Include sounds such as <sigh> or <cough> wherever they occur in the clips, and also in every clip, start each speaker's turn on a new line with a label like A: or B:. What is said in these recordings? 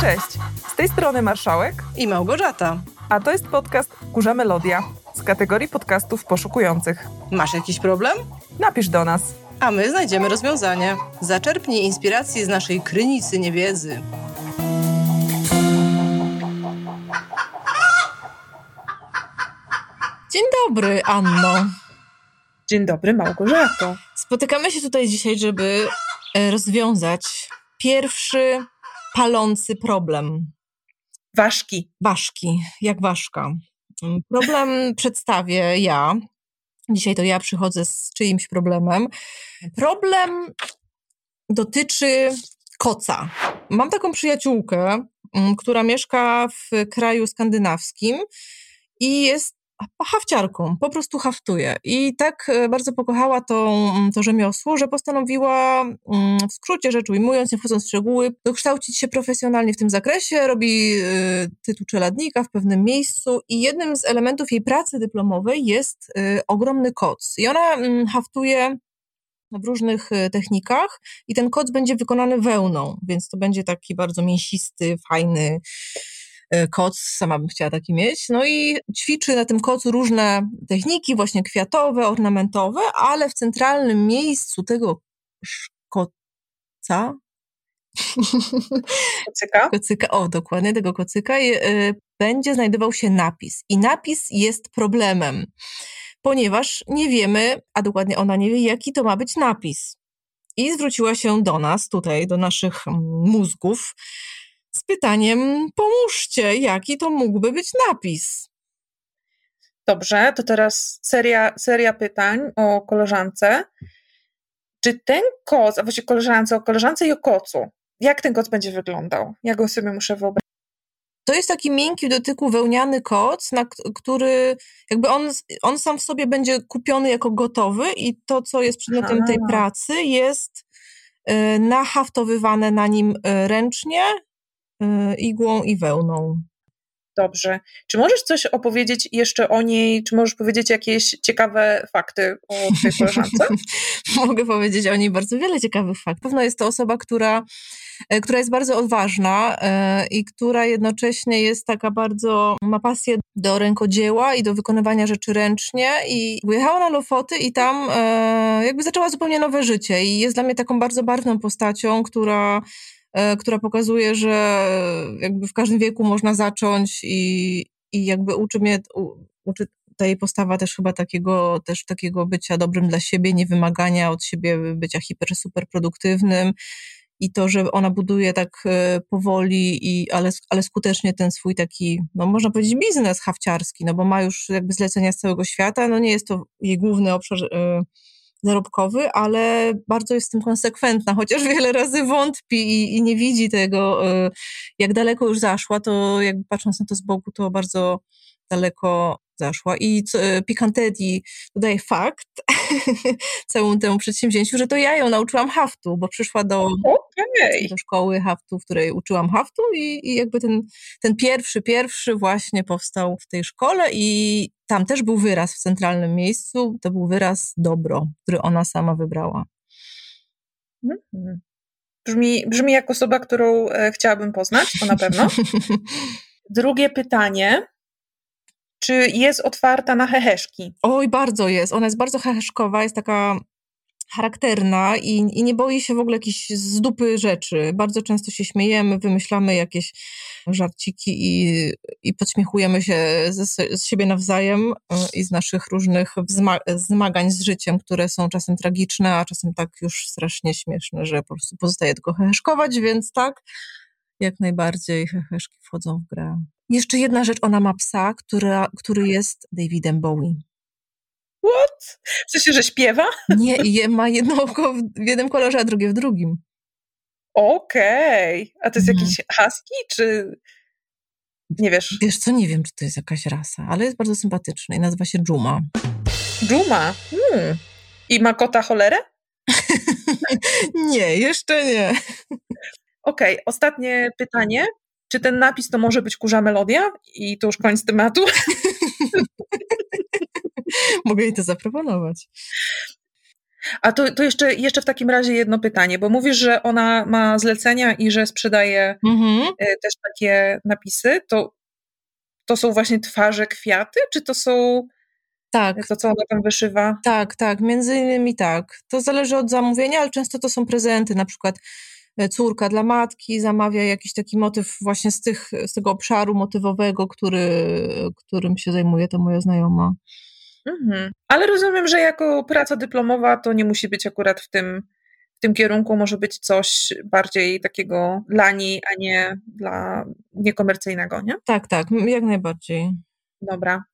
A: Cześć, z tej strony Marszałek
B: i Małgorzata.
A: A to jest podcast Kurza Melodia z kategorii podcastów poszukujących.
B: Masz jakiś problem?
A: Napisz do nas.
B: A my znajdziemy rozwiązanie. Zaczerpnij inspiracji z naszej krynicy niewiedzy. Dzień dobry, Anno.
A: Dzień dobry, Małgorzato.
B: Spotykamy się tutaj dzisiaj, żeby e, rozwiązać pierwszy palący problem.
A: Ważki.
B: Ważki, jak ważka. Problem przedstawię ja. Dzisiaj to ja przychodzę z czyimś problemem. Problem dotyczy koca. Mam taką przyjaciółkę, mm, która mieszka w kraju skandynawskim i jest hafciarką, po prostu haftuje. I tak e, bardzo pokochała to, mm, to rzemiosło, że postanowiła, mm, w skrócie rzecz ujmując, nie wchodząc w szczegóły, dokształcić się profesjonalnie w tym zakresie. Robi e, tytuł czeladnika w pewnym miejscu i jednym z elementów jej pracy dyplomowej jest e, ogromny koc. I ona mm, haftuje w różnych technikach i ten koc będzie wykonany wełną, więc to będzie taki bardzo mięsisty, fajny, koc, sama bym chciała taki mieć. No i ćwiczy na tym kocu różne techniki, właśnie kwiatowe, ornamentowe, ale w centralnym miejscu tego koca. <laughs>
A: Kocyka?
B: kocyka? O, dokładnie, tego kocyka y, będzie znajdował się napis. I napis jest problemem, ponieważ nie wiemy, a dokładnie ona nie wie, jaki to ma być napis. I zwróciła się do nas, tutaj, do naszych mm, mózgów, z pytaniem: pomóżcie, jaki to mógłby być napis?
A: Dobrze, to teraz seria, seria pytań o koleżance. Czy ten koc, a właściwie koleżance, o koleżance i o kocu, jak ten koc będzie wyglądał? Ja go sobie muszę wyobrazić.
B: To jest taki miękki w dotyku wełniany koc, na który jakby on, on sam w sobie będzie kupiony jako gotowy i to, co jest przedmiotem tej pracy, jest y, nahaftowywane na nim y, ręcznie igłą i wełną.
A: Dobrze. Czy możesz coś opowiedzieć jeszcze o niej? Czy możesz powiedzieć jakieś ciekawe fakty o tej koleżance? <laughs>
B: Mogę powiedzieć o niej bardzo wiele ciekawych faktów. Pewno jest to osoba, która, e, która jest bardzo odważna e, i która jednocześnie jest taka bardzo, ma pasję do rękodzieła i do wykonywania rzeczy ręcznie i wyjechała na Lofoty i tam jakby zaczęła zupełnie nowe życie i jest dla mnie taką bardzo barwną postacią, która która pokazuje, że jakby w każdym wieku można zacząć i, i jakby uczy mnie, uczy ta jej postawa też chyba takiego, też takiego bycia dobrym dla siebie, nie wymagania od siebie bycia hiper, super produktywnym i to, że ona buduje tak e, powoli, i, ale, ale skutecznie ten swój taki, no można powiedzieć biznes hawciarski, no bo ma już jakby zlecenia z całego świata, no nie jest to jej główny obszar y, zarobkowy, ale bardzo jest w tym konsekwentna, chociaż wiele razy wątpi i, i nie widzi tego, y, jak daleko już zaszła, to jakby patrząc na to z boku, to bardzo daleko zaszła. I e, Picantetti dodaje fakt <laughs> całemu temu przedsięwzięciu, że to ja ją nauczyłam haftu, bo przyszła do,
A: okay.
B: do szkoły haftu, w której uczyłam haftu i, i jakby ten, ten pierwszy, pierwszy właśnie powstał w tej szkole i tam też był wyraz w centralnym miejscu, to był wyraz dobro, który ona sama wybrała.
A: Mhm. Brzmi, brzmi jak osoba, którą e, chciałabym poznać, to na pewno. <laughs> Drugie pytanie. Czy jest otwarta na heheszki?
B: Oj, bardzo jest. Ona jest bardzo heheszkowa, jest taka charakterna i, i nie boi się w ogóle jakichś z dupy rzeczy. Bardzo często się śmiejemy, wymyślamy jakieś żarciki i, i podśmiechujemy się z, z siebie nawzajem y, i z naszych różnych zmagań z życiem, które są czasem tragiczne, a czasem tak już strasznie śmieszne, że po prostu pozostaje tylko heheszkować, więc tak, jak najbardziej heheszki wchodzą w grę. Jeszcze jedna rzecz, ona ma psa, która, który jest Davidem Bowie.
A: What? W sensie, że śpiewa?
B: Nie, i ma jedno oko w jednym kolorze, a drugie w drugim.
A: Okej. Okay. A to jest mhm. jakiś husky, czy nie wiesz?
B: Wiesz co, nie wiem, czy to jest jakaś rasa, ale jest bardzo sympatyczny i nazywa się Juma.
A: Juma? Hmm. I ma kota cholerę? <laughs>
B: nie, jeszcze nie.
A: Okej, okay, ostatnie pytanie. Czy ten napis to może być kurza melodia? I to już koniec tematu. <laughs> <laughs>
B: Mogę jej to zaproponować.
A: A to, to jeszcze, jeszcze w takim razie jedno pytanie, bo mówisz, że ona ma zlecenia i że sprzedaje mhm. E, też takie napisy. To, to są właśnie twarze kwiaty, czy to są tak. To, co ona tam wyszywa?
B: Tak, tak, między innymi tak. To zależy od zamówienia, ale często to są prezenty, na przykład e, córka dla matki zamawia jakiś taki motyw właśnie z, tych, z tego obszaru motywowego, który, którym się zajmuje ta moja znajoma.
A: Mhm. Ale rozumiem, że jako praca dyplomowa to nie musi być akurat w tym, w tym kierunku, może być coś bardziej takiego dla niej, a nie dla niekomercyjnego, nie?
B: Tak, tak, jak najbardziej.
A: Dobra.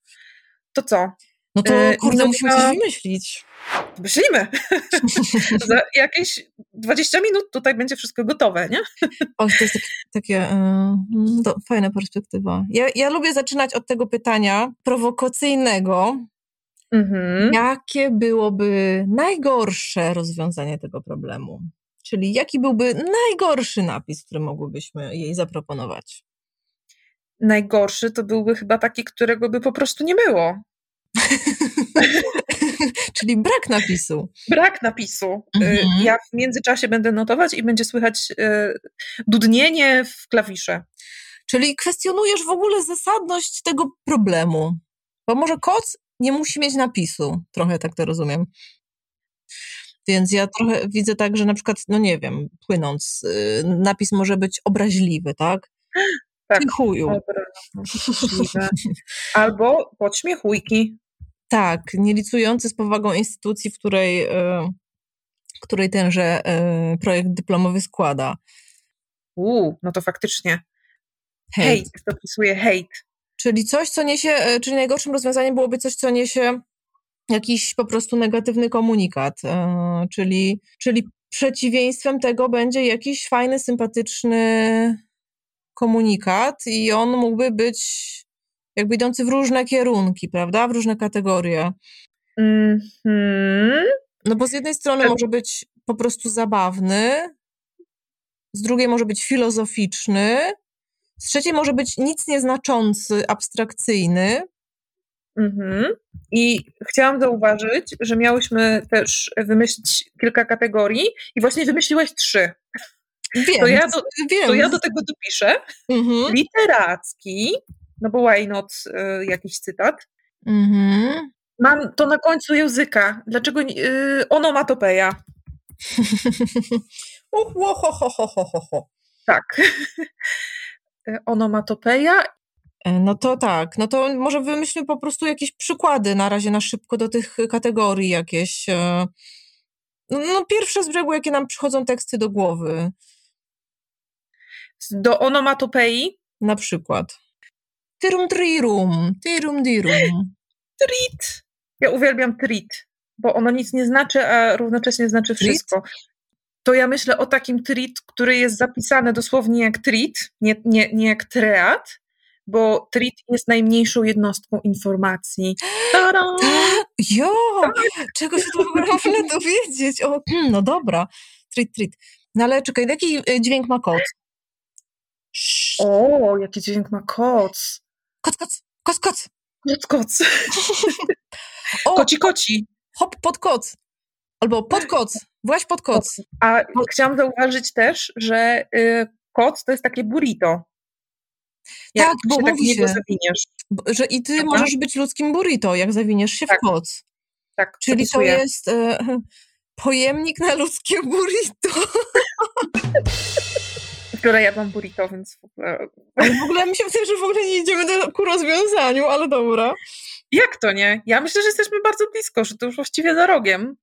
A: To co?
B: No to e, kurde, musimy coś wymyślić.
A: Myślimy. <laughs> Za jakieś 20 minut tutaj będzie wszystko gotowe, nie?
B: O, to jest takie, takie yy, to fajna perspektywa. Ja, ja lubię zaczynać od tego pytania prowokacyjnego. Mhm. Jakie byłoby najgorsze rozwiązanie tego problemu? Czyli jaki byłby najgorszy napis, który mogłybyśmy jej zaproponować?
A: Najgorszy to byłby chyba taki, którego by po prostu nie było. <laughs>
B: Czyli brak napisu.
A: Brak napisu. Y, mhm. Ja w międzyczasie będę notować i będzie słychać y, dudnienie w klawisze.
B: Czyli kwestionujesz w ogóle zasadność tego problemu. Bo może koc nie musi mieć napisu. Trochę tak to rozumiem. Więc ja trochę widzę tak, że na przykład, no nie wiem, płynąc, y, napis może być obraźliwy, tak? <gasps>
A: Tak. chuju. <laughs> Albo podśmiechujki.
B: Tak, nielicujący z powagą instytucji, w której, e, której tenże e, projekt dyplomowy składa.
A: Uuu, no to faktycznie. Hejt, to dopisuje hejt.
B: Czyli coś, co niesie, e, czyli najgorszym rozwiązaniem byłoby coś, co niesie jakiś po prostu negatywny komunikat, czyli, czyli przeciwieństwem tego będzie jakiś fajny, sympatyczny komunikat i on mógłby być jakby idący w różne kierunki, prawda? W różne kategorie. Mm -hmm. No bo z jednej strony może być po prostu zabawny, z drugiej może być filozoficzny, z trzeciej może być nic nieznaczący, abstrakcyjny.
A: Mhm. I chciałam zauważyć, że miałyśmy też wymyślić kilka kategorii i właśnie wymyśliłaś trzy.
B: Wiem,
A: to, ja do, wiem. to ja do tego dopiszę. Mhm. Literacki, no bo why not y, jakiś cytat. Mhm. Mam to na końcu języka. Dlaczego y, onomatopeja? tak. Onomatopeja.
B: E, no to tak, no to może wymyślmy po prostu jakieś przykłady na razie na szybko do tych kategorii jakieś. E, no, no pierwsze z brzegu, jakie nam przychodzą teksty do głowy.
A: Do onomatopei?
B: Na przykład. Tyrum trirum, tyrum dirum.
A: Trit. Ja uwielbiam trit, bo ono nic nie znaczy, a równocześnie znaczy wszystko. To ja myślę o takim trit, który jest zapisany dosłownie jak trit, nie, nie, nie jak treat, bo trit jest najmniejszą jednostką informacji.
B: Tak, jo, tak. czego się tu można dowiedzieć? O, no dobra, trit, trit. No ale czekaj, jaki e, dźwięk ma kot?
A: O, jaki dźwięk ma koc.
B: Koc, koc, koc, koc.
A: Koc, koc. o, koci, koci.
B: Hop pod koc. Albo pod koc. Właś pod koc.
A: A chciałam zauważyć też, że y, koc to jest takie burrito.
B: Jak tak, bo się tak mówi tak się, zawiniesz. że i ty możesz być ludzkim burrito, jak zawiniesz się tak. w koc.
A: Tak,
B: Czyli to jest e, <laughs> pojemnik na ludzkie burrito. <laughs>
A: Biorę jadłam burrito, więc w ogóle...
B: Ale w ogóle mi się wydaje, że w ogóle nie idziemy do, ku rozwiązaniu, ale dobra.
A: Jak to nie? Ja myślę, że jesteśmy bardzo blisko, że to już właściwie za rogiem.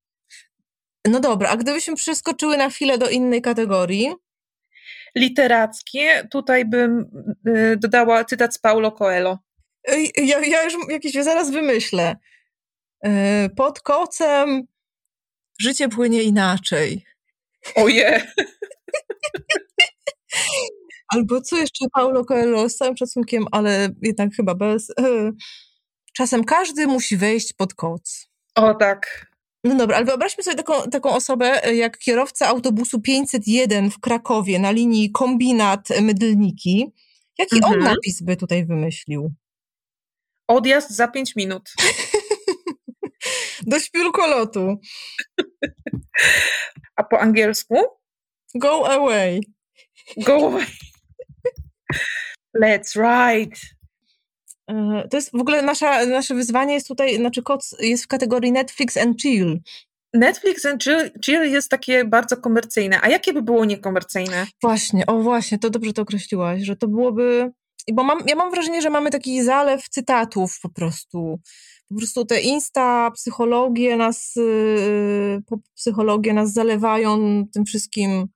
B: No dobra, a gdybyśmy przeskoczyły na chwilę do innej kategorii?
A: Literackie, tutaj bym y, dodała cytat z Paulo Coelho.
B: Ja, ja już jakiś zaraz wymyślę. Y, pod kocem życie płynie inaczej.
A: Oje! <laughs>
B: Albo co jeszcze Paulo Coelho, z całym szacunkiem, ale jednak chyba bez. Czasem każdy musi wejść pod koc.
A: O tak.
B: No dobra, ale wyobraźmy sobie taką, taką osobę e, jak kierowca autobusu 501 w Krakowie na linii Kombinat Mydlniki. Jaki mhm. on napis by tutaj wymyślił?
A: Odjazd za 5 minut. <laughs>
B: Do śpiulkolotu. <laughs>
A: A po angielsku?
B: Go away.
A: Go away. <laughs> Let's ride.
B: E, to jest w ogóle nasza, nasze wyzwanie jest tutaj, znaczy koc jest w kategorii Netflix and chill.
A: Netflix and chill, chill jest takie bardzo komercyjne. A jakie by było niekomercyjne?
B: Właśnie, o właśnie, to dobrze to określiłaś, że to byłoby bo mam, ja mam wrażenie, że mamy taki zalew cytatów po prostu. Po prostu te insta, psychologie nas, yy, psychologie nas zalewają tym wszystkim.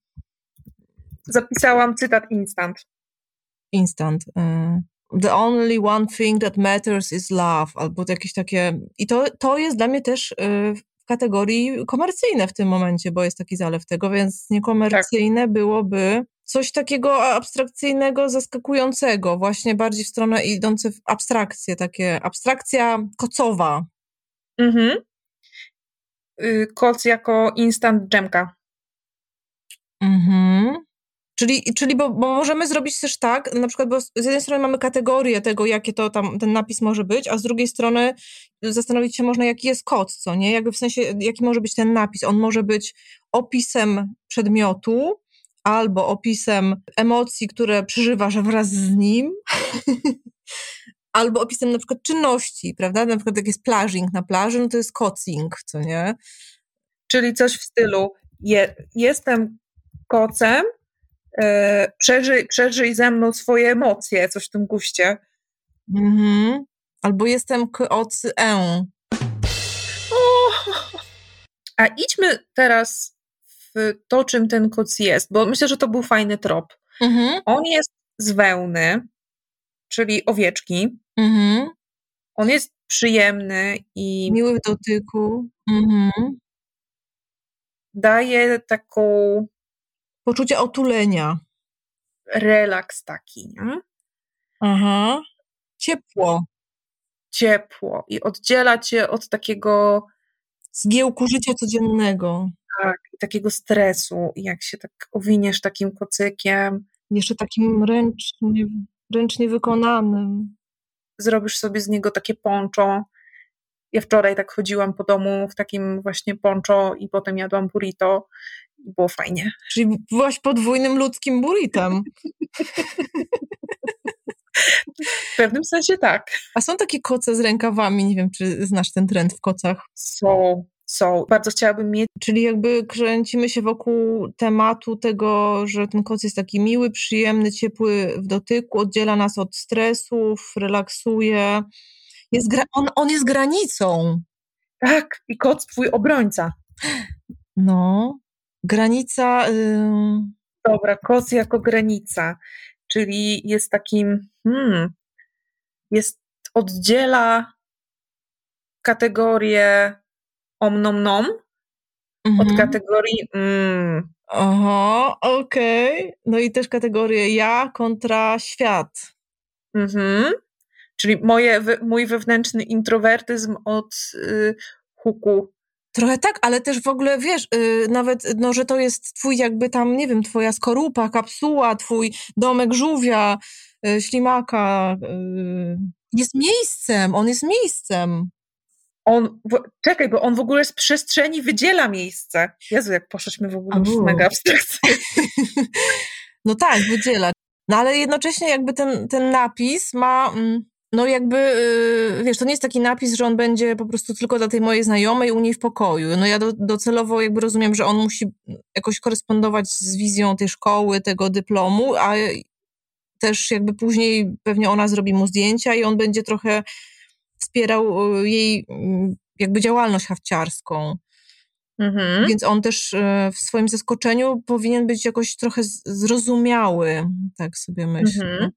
A: Zapisałam cytat instant.
B: Instant. Yy. The only one thing that matters is love, albo jakieś takie. I to, to jest dla mnie też yy, w kategorii komercyjne w tym momencie, bo jest taki zalew tego, więc niekomercyjne tak. byłoby coś takiego abstrakcyjnego, zaskakującego, właśnie bardziej w stronę idące w abstrakcję, takie abstrakcja kocowa. Mhm.
A: Y, koc jako instant dżemka.
B: Mhm. Czyli, czyli bo, bo, możemy zrobić też tak, na przykład, bo z jednej strony mamy kategorię tego, jakie to tam ten napis może być, a z drugiej strony zastanowić się można, jaki jest kod, co nie? Jakby w sensie, jaki może być ten napis. On może być opisem przedmiotu, albo opisem emocji, które przeżywasz wraz z nim, <laughs> albo opisem na przykład czynności, prawda? Na przykład jak jest plażing na plaży, no to jest kocing, co nie?
A: Czyli coś w stylu je, jestem kocem, przeżyj, przeżyj ze mną swoje emocje, coś w tym guście.
B: Mhm. Albo jestem kocy e.
A: A idźmy teraz to, czym ten koc jest, bo myślę, że to był fajny trop. Mhm. On jest z wełny, czyli owieczki. Mhm. On jest przyjemny i.
B: Miły w dotyku. Mhm.
A: Daje taką.
B: Poczucie otulenia.
A: Relaks taki, nie?
B: Aha. Ciepło.
A: Ciepło. I oddziela cię od takiego.
B: Zgiełku życia codziennego.
A: Tak, takiego stresu, jak się tak owiniesz takim kocykiem.
B: Jeszcze takim ręcznie, ręcznie wykonanym.
A: Zrobisz sobie z niego takie poncho. Ja wczoraj tak chodziłam po domu w takim właśnie poncho i potem jadłam burrito i było fajnie.
B: Czyli byłaś podwójnym ludzkim burritem. <laughs>
A: W pewnym sensie tak.
B: A są takie koce z rękawami, nie wiem, czy znasz ten trend w kocach?
A: Są, są. Bardzo chciałabym mieć.
B: Czyli jakby kręcimy się wokół tematu tego, że ten koc jest taki miły, przyjemny, ciepły w dotyku, oddziela nas od stresów, relaksuje. Jest gra- on, on jest granicą.
A: Tak, i koc twój obrońca.
B: No, granica. Yy...
A: Dobra, koc jako granica, czyli jest takim, hmm, jest, oddziela kategorię om nom nom mhm. od kategorii mm.
B: Aha, okej. Okay. No i też kategorię ja kontra świat. Mhm.
A: Czyli moje, mój wewnętrzny introwertyzm od y, huku.
B: Trochę tak, ale też w ogóle wiesz, y, nawet, no, że to jest twój jakby tam, nie wiem, twoja skorupa, kapsuła, twój domek żółwia, y, ślimaka. Y, jest miejscem, on jest miejscem
A: on, czekaj, bo on w ogóle z przestrzeni wydziela miejsce. Jezu, jak poszliśmy w ogóle w mega abstrakcyjnie. <laughs>
B: No tak, wydziela. No ale jednocześnie jakby ten, ten napis ma, mm, no jakby, y, wiesz, to nie jest taki napis, że on będzie po prostu tylko dla tej mojej znajomej u niej w pokoju. No ja do, docelowo jakby rozumiem, że on musi jakoś korespondować z wizją tej szkoły, tego dyplomu, a też jakby później pewnie ona zrobi mu zdjęcia i on będzie trochę wspierał e, jej mm, jakby działalność hawciarską. Mhm. Więc on też e, w swoim zaskoczeniu powinien być jakoś trochę zrozumiały, tak sobie myślę. Mhm.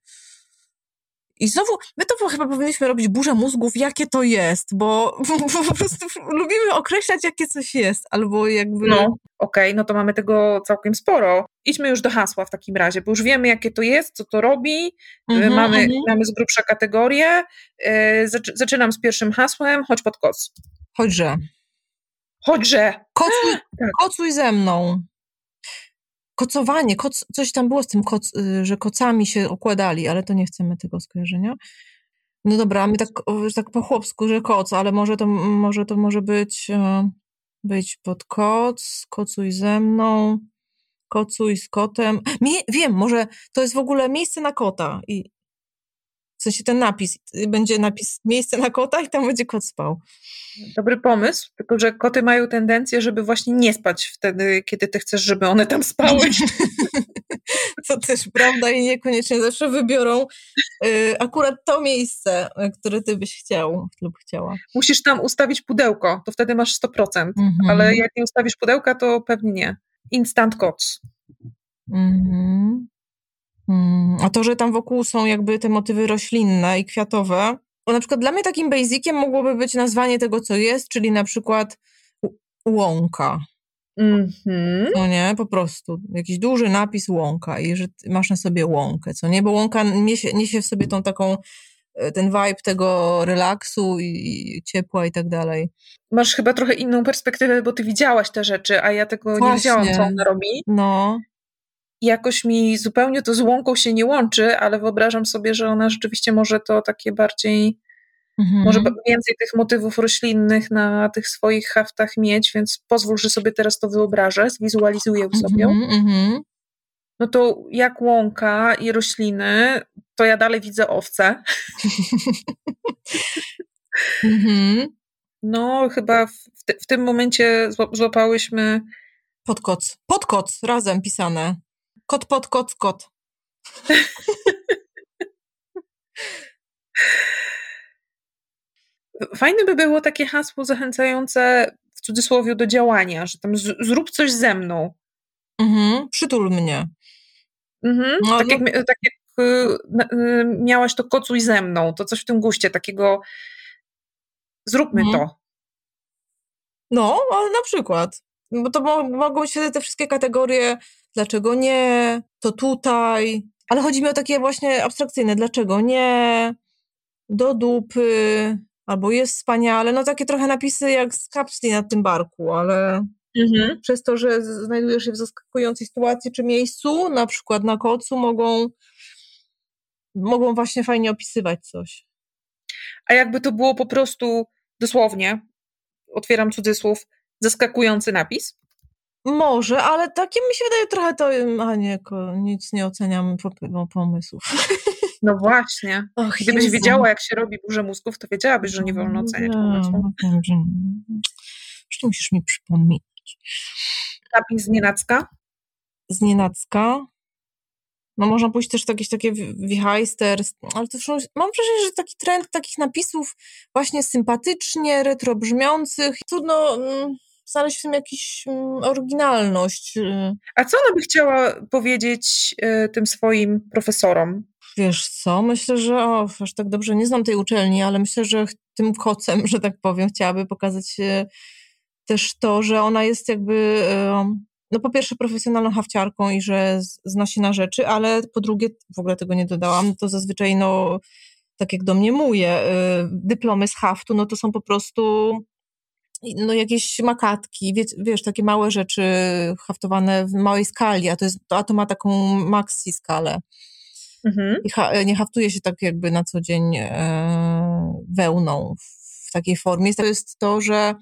B: I znowu, my to chyba powinniśmy robić burzę mózgów, jakie to jest, bo <laughs> po prostu lubimy określać, jakie coś jest, albo jakby...
A: No, okej, okay, no to mamy tego całkiem sporo. Idźmy już do hasła w takim razie, bo już wiemy, jakie to jest, co to robi, mm -hmm, mamy, mm -hmm. mamy z grubsza kategorię. Yy, zaczynam z pierwszym hasłem, chodź pod koc.
B: Chodźże.
A: Chodźże.
B: Kocuj, tak. kocuj ze mną kocowanie, koc, coś tam było z tym, koc, y, że kocami się okładali, ale to nie chcemy tego skojarzenia. No dobra, my tak, tak po chłopsku, że koc, ale może to może, to może być e, być pod koc, kocuj ze mną, kocuj z kotem. Mie wiem, może to jest w ogóle miejsce na kota i w sensie ten napis, będzie napis miejsce na kota i tam będzie kot spał.
A: Dobry pomysł, tylko że koty mają tendencję, żeby właśnie nie spać wtedy, kiedy ty chcesz, żeby one tam spały. <laughs>
B: to też prawda i niekoniecznie zawsze wybiorą y, akurat to miejsce, które ty byś chciał lub chciała.
A: Musisz tam ustawić pudełko, to wtedy masz 100%, mhm. ale jak nie ustawisz pudełka, to pewnie nie. Instant koc. Mhm.
B: Mm, a to, że tam wokół są jakby te motywy roślinne i kwiatowe, bo na przykład dla mnie takim basiciem mogłoby być nazwanie tego, co jest, czyli na przykład łąka. Mm-hmm. No nie, po prostu. Jakiś duży napis łąka i że masz na sobie łąkę, co nie? Bo łąka niesie, niesie w sobie tą taką, e, ten vibe tego relaksu i, ciepła i tak dalej.
A: Masz chyba trochę inną perspektywę, bo ty widziałaś te rzeczy, a ja tego Właśnie. nie widziałam, co ona robi. No jakoś mi zupełnie to z łąką się nie łączy, ale wyobrażam sobie, że ona rzeczywiście może to takie bardziej, mhm. może więcej tych motywów roślinnych na tych swoich haftach mieć, więc pozwól, że sobie teraz to wyobrażę, zwizualizuję sobie. Mhm, mhm. No to jak łąka i rośliny, to ja dalej widzę owce. <laughs> Mhm. No, chyba w, te, w, tym momencie złapałyśmy.
B: Podkoc. Podkoc, razem pisane. Kot, pot, kot, kot. <laughs>
A: Fajne by było takie hasło zachęcające w cudzysłowie do działania, że tam z, zrób coś ze mną.
B: Mhm, przytul mnie.
A: Mhm, no, tak, no. Jak, tak jak y, y, miałaś to kocuj ze mną, to coś w tym guście, takiego zróbmy mhm. to.
B: No, ale na przykład. Bo to mogą się te wszystkie kategorie dlaczego nie, to tutaj. Ale chodzi mi o takie właśnie abstrakcyjne, dlaczego nie, do dupy, albo jest wspaniale. No takie trochę napisy jak z kapsli na tym barku, ale mhm. przez to, że znajdujesz się w zaskakującej sytuacji czy miejscu, na przykład na kocu, mogą, mogą właśnie fajnie opisywać coś.
A: A jakby to było po prostu dosłownie, otwieram cudzysłów, zaskakujący napis?
B: Może, ale takie mi się wydaje trochę to, a nie, nic nie oceniam pomysłów. <laughs>
A: No właśnie. Och, Gdybyś Jezu. wiedziała, jak się robi burzę mózgów, to wiedziałabyś, że nie wolno oceniać no, pomysłów. No, że...
B: Jeszcze musisz mi przypomnieć.
A: Tapin z nienacka?
B: Z nienacka? No można pójść też w jakieś takie wichajster, ale to już mam wrażenie, że taki trend takich napisów właśnie sympatycznie, retro brzmiących, trudno... Mm, znaleźć w tym jakąś mm, oryginalność. Y.
A: A co ona by chciała powiedzieć y, tym swoim profesorom?
B: Wiesz co, myślę, że o, aż tak dobrze nie znam tej uczelni, ale myślę, że tym kocem, <laughs> że tak powiem, chciałaby pokazać y, też to, że ona jest jakby, no po pierwsze profesjonalną hawciarką i że zna się na rzeczy, ale po drugie, w ogóle tego nie dodałam, to zazwyczaj no tak jak domniemuję, dyplomy z haftu, no to są po prostu no jakieś makatki, wiesz, wiesz, takie małe rzeczy haftowane w małej skali, a to, jest, a to ma taką maxi skalę. Mhm. I ha, nie haftuje się tak jakby na co dzień e, wełną w takiej formie. To jest to, że,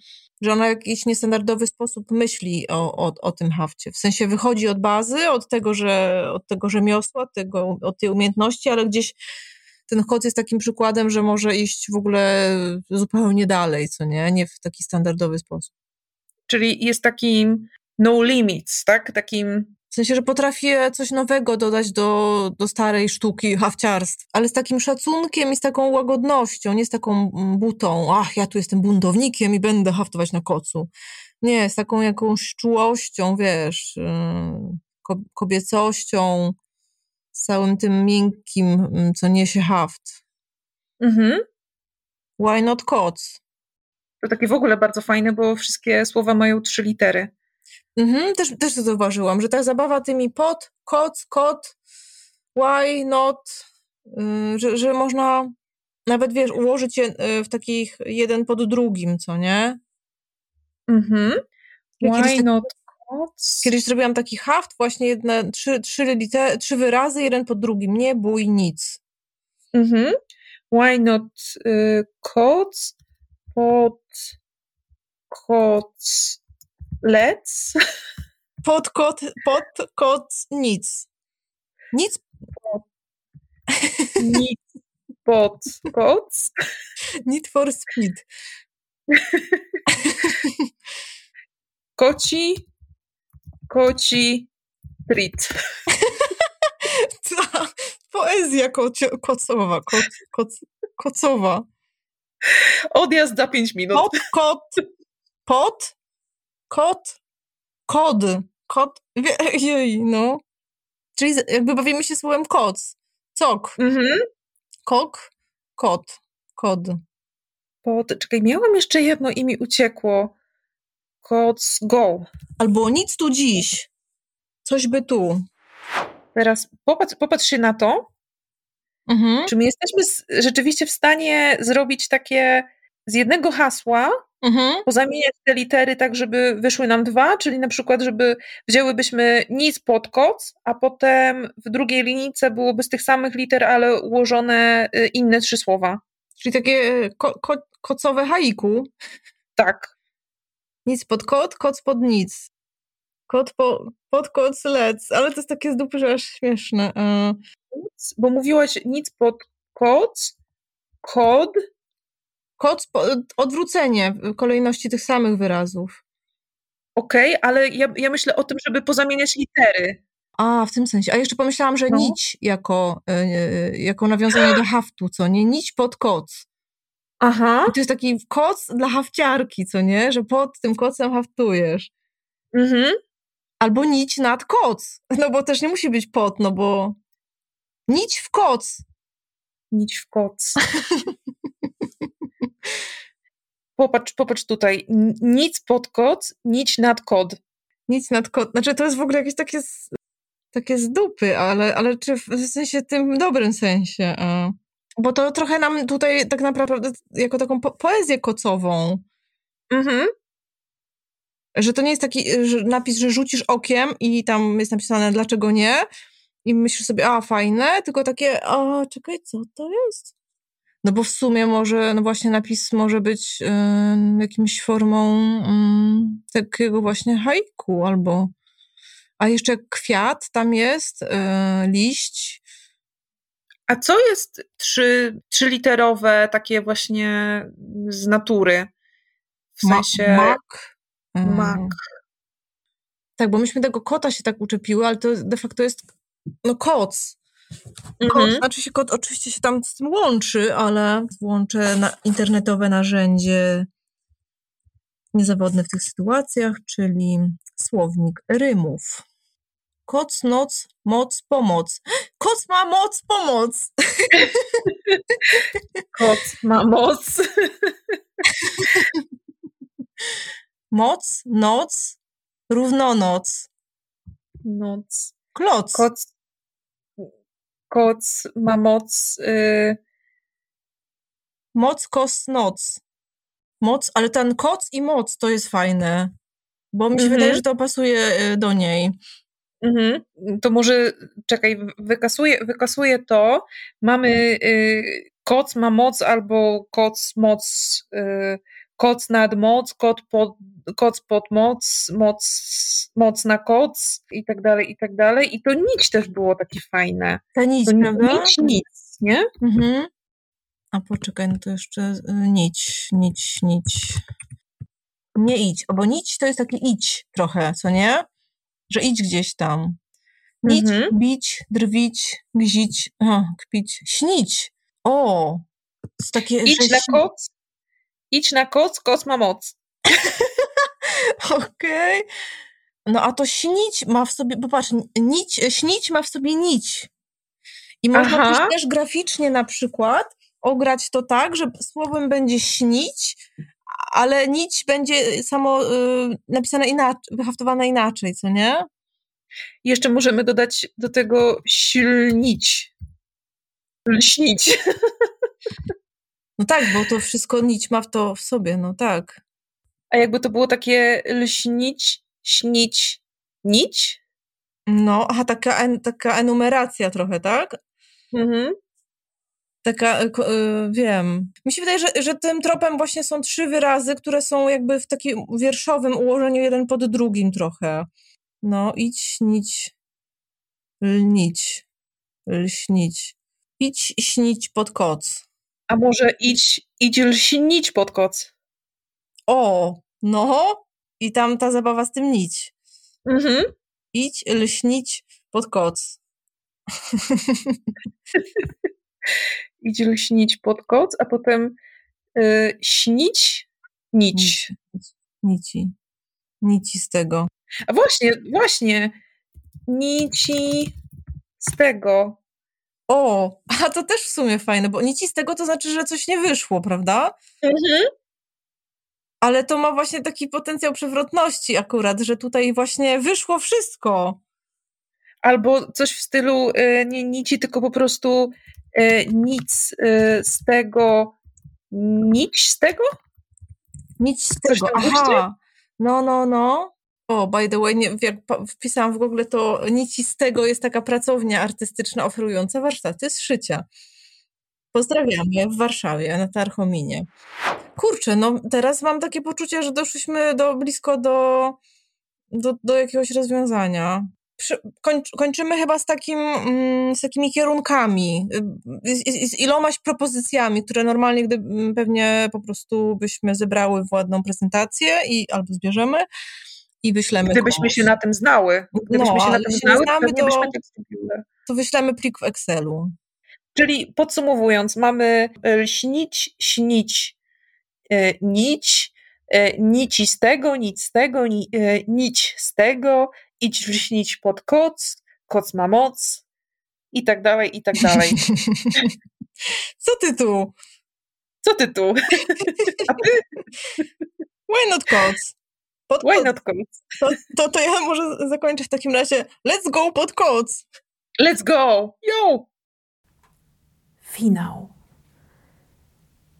B: że ona w jakiś niestandardowy sposób myśli o, o, o tym hafcie. W sensie wychodzi od bazy, od tego, że, od tego rzemiosła, tego, od tej umiejętności, ale gdzieś ten kot jest takim przykładem, że może iść w ogóle zupełnie dalej, co nie? Nie w taki standardowy sposób.
A: Czyli jest takim no limits, tak? Takim
B: w sensie, że potrafi coś nowego dodać do, do starej sztuki hawciarstw, ale z takim szacunkiem i z taką łagodnością, nie z taką butą, ach, ja tu jestem buntownikiem i będę haftować na kocu. Nie, z taką jakąś czułością, wiesz, yy, kobiecością, całym tym miękkim, mm, co niesie haft. Mhm. Why not cots?
A: To takie w ogóle bardzo fajne, bo wszystkie słowa mają trzy litery.
B: Mhm, też, też to zauważyłam, że ta zabawa tymi pot, koc, kot, why not, yy, że, że można nawet, wiesz, ułożyć je yy, w takich jeden pod drugim, co nie? Mhm. Why not Kiedyś zrobiłam taki haft, właśnie jedne, trzy, trzy, liter, trzy wyrazy, jeden po drugim. Nie bój nic.
A: Mhm. Why not y, koc pod koc lec?
B: Pod kot, pod koc nic. Nic.
A: Nic pod koc.
B: Need for speed. <laughs> <laughs>
A: Koci, koci, treat.
B: Ta <laughs> poezja kocio, kocowa, koc, koc, kocowa.
A: Odjazd za 5 minut.
B: Pot, kot, pot, kot, kod, kot, jej, no. Czyli jakby bawimy się słowem koc. Cok,
A: Mhm.
B: kok, kot, kod.
A: Pod, czekaj, miałam jeszcze jedno i mi uciekło. Koc go.
B: Albo nic tu dziś. Coś by tu.
A: Teraz popatrz, popatrz się na to,
B: Mhm.
A: czy my jesteśmy z, rzeczywiście w stanie zrobić takie z jednego hasła,
B: Mhm.
A: pozamieniać te litery tak, żeby wyszły nam dwa, czyli na przykład, żeby wzięłybyśmy nic pod koc, a potem w drugiej linijce byłoby z tych samych liter, ale ułożone y, inne trzy słowa.
B: Czyli takie ko, ko, kocowe haiku.
A: Tak.
B: Nic pod kot, koc pod nic. Kot po, pod koc lec. Ale to jest takie z dupy, że aż śmieszne.
A: Nic, bo mówiłaś nic pod koc, kod,
B: Koc, po, odwrócenie kolejności tych samych wyrazów.
A: okej, ale ja, ja myślę o tym, żeby pozamieniać litery.
B: A, w tym sensie. A jeszcze pomyślałam, że
A: No.
B: nić jako, e, e, jako nawiązanie do haftu, co nie? Nić pod koc.
A: Aha.
B: I to jest taki koc dla hafciarki, co nie? Że pod tym kocem haftujesz.
A: Mhm.
B: Albo nić nad koc. No bo też nie musi być pod, no bo nić w koc.
A: Nić w koc. <laughs> Popatrz, popatrz tutaj. Nic pod koc, nić nad kod.
B: Nic nad kot. Znaczy to jest w ogóle jakieś takie z, takie z dupy, ale, ale czy w, w sensie tym dobrym sensie. A. Bo to trochę nam tutaj tak naprawdę jako taką po poezję kocową,
A: Mhm.
B: że to nie jest taki że napis, że rzucisz okiem i tam jest napisane dlaczego nie i myślisz sobie, a fajne, tylko takie, a czekaj, co to jest? No bo w sumie może, no właśnie napis może być y, jakimś formą y, takiego właśnie haiku albo, a jeszcze kwiat tam jest, y, liść,
A: A co jest trzy, trzyliterowe, takie właśnie z natury? W sensie
B: mak. y,
A: mak.
B: Tak, bo myśmy tego kota się tak uczepiły, ale to de facto jest no koc. Kot,
A: Mhm.
B: znaczy się kot oczywiście się tam z tym łączy, ale włączę na internetowe narzędzie niezawodne w tych sytuacjach, czyli słownik rymów. Koc, noc, moc, pomoc. Koc ma moc, pomoc.
A: Kot ma moc.
B: Moc, noc, równonoc.
A: Noc.
B: Kloc.
A: Koc, koc ma moc. Y,
B: Moc, kos, noc. Moc, ale ten koc i moc to jest fajne. Bo mi się
A: Mhm.
B: wydaje, że to pasuje y, do niej.
A: Mhm. To może, czekaj, wykasuję, wykasuję to. Mamy y, koc ma moc albo koc moc, y, koc nad moc, kot pod, koc pod moc, moc, moc na koc i tak dalej, i tak dalej. I to nić też było takie fajne.
B: Ta nić,
A: To
B: prawda?
A: nić, nic, nie?
B: Mhm. A poczekaj, no to jeszcze y, nić, nić, nić. Nie idź, bo nić to jest taki idź trochę, co nie? Że idź gdzieś tam. Nić,
A: Mhm.
B: bić, drwić, gzić, a, kpić, śnić. O! Jest takie,
A: Idź na koc, idź na koc, koc ma moc. <laughs>
B: Okej. No a to śnić ma w sobie, popatrz, nić, śnić ma w sobie nić. I można
A: Aha.
B: też graficznie na przykład ograć to tak, że słowem będzie śnić, ale nić będzie samo y, napisane inaczej, wyhaftowane inaczej, co nie?
A: Jeszcze możemy dodać do tego silnić. Lśnić.
B: No tak, bo to wszystko nić ma w to w sobie, no tak.
A: A jakby to było takie lśnić, śnić, nić?
B: No, aha, taka, taka enumeracja trochę, tak?
A: Mhm.
B: Taka, y, wiem. Mi się wydaje, że, że tym tropem właśnie są trzy wyrazy, które są jakby w takim wierszowym ułożeniu jeden pod drugim trochę. No, idź, śnić, lnić, lśnić. Idź śnić pod koc.
A: A może idź, idź lśnić pod koc.
B: O, no. I tam ta zabawa z tym nić. Mhm. Idź lśnić pod koc. <laughs>
A: Idź lśnić pod koc, a potem y, śnić nić.
B: Nici. Nici z tego.
A: A właśnie, właśnie. Nici z tego.
B: O, a to też w sumie fajne, bo nici z tego to znaczy, że coś nie wyszło, prawda? Mhm. Ale to ma właśnie taki potencjał przewrotności akurat, że tutaj właśnie wyszło wszystko.
A: Albo coś w stylu y, nie nici, tylko po prostu nic y, z tego, nic z tego?
B: Nic z tego, aha. No, no, no. O, by the way, nie, jak wpisałam w Google, to Nici z tego jest taka pracownia artystyczna oferująca warsztaty z szycia. Pozdrawiamy w Warszawie, na Tarchominie. Kurczę, no teraz mam takie poczucie, że doszliśmy do, blisko do, do, do jakiegoś rozwiązania. Kończymy chyba z, takim, mm, z takimi kierunkami, z, z, z, ilomaś propozycjami, które normalnie gdy mm, pewnie po prostu byśmy zebrały w ładną prezentację i albo zbierzemy i wyślemy
A: Gdybyśmy komuś. się na tym znały. Gdybyśmy no, się na tym znały, znamy, to, byśmy tak
B: zrobiły. To wyślemy plik w Excelu.
A: Czyli podsumowując, mamy e, śnić, śnić, e, nić, e, nici z tego, nic z tego, ni, nić z tego, idź wśnić pod koc, koc ma moc i tak dalej, i tak dalej. <laughs>
B: Co ty tu?
A: Co ty tu? <laughs> A ty?
B: Why not koc?
A: Pod Why not koc?
B: To, to, to ja może zakończę w takim razie. Let's go pod koc!
A: Let's go! Yo!
C: Finał.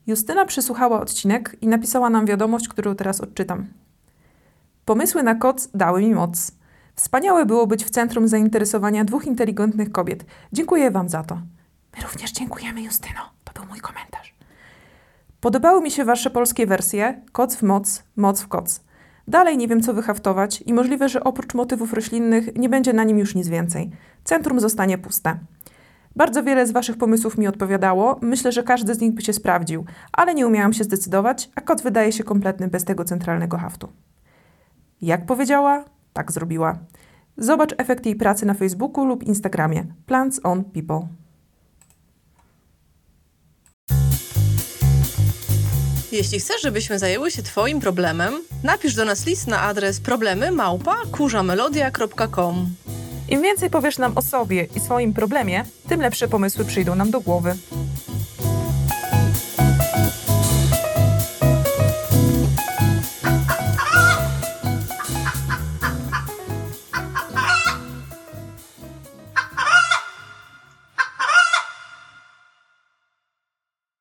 C: Justyna przysłuchała odcinek i napisała nam wiadomość, którą teraz odczytam. Pomysły na koc dały mi moc. Wspaniałe było być w centrum zainteresowania dwóch inteligentnych kobiet. Dziękuję Wam za to. My również dziękujemy, Justyno. To był mój komentarz. Podobały mi się Wasze polskie wersje Koc w moc, moc w koc. Dalej nie wiem, co wyhaftować i możliwe, że oprócz motywów roślinnych nie będzie na nim już nic więcej. Centrum zostanie puste. Bardzo wiele z Waszych pomysłów mi odpowiadało, myślę, że każdy z nich by się sprawdził, ale nie umiałam się zdecydować, a kot wydaje się kompletny bez tego centralnego haftu. Jak powiedziała, tak zrobiła. Zobacz efekt jej pracy na Facebooku lub Instagramie Plants on People.
B: Jeśli chcesz, żebyśmy zajęły się Twoim problemem, napisz do nas list na adres problemy małpa
C: Im więcej powiesz nam o sobie i swoim problemie, tym lepsze pomysły przyjdą nam do głowy.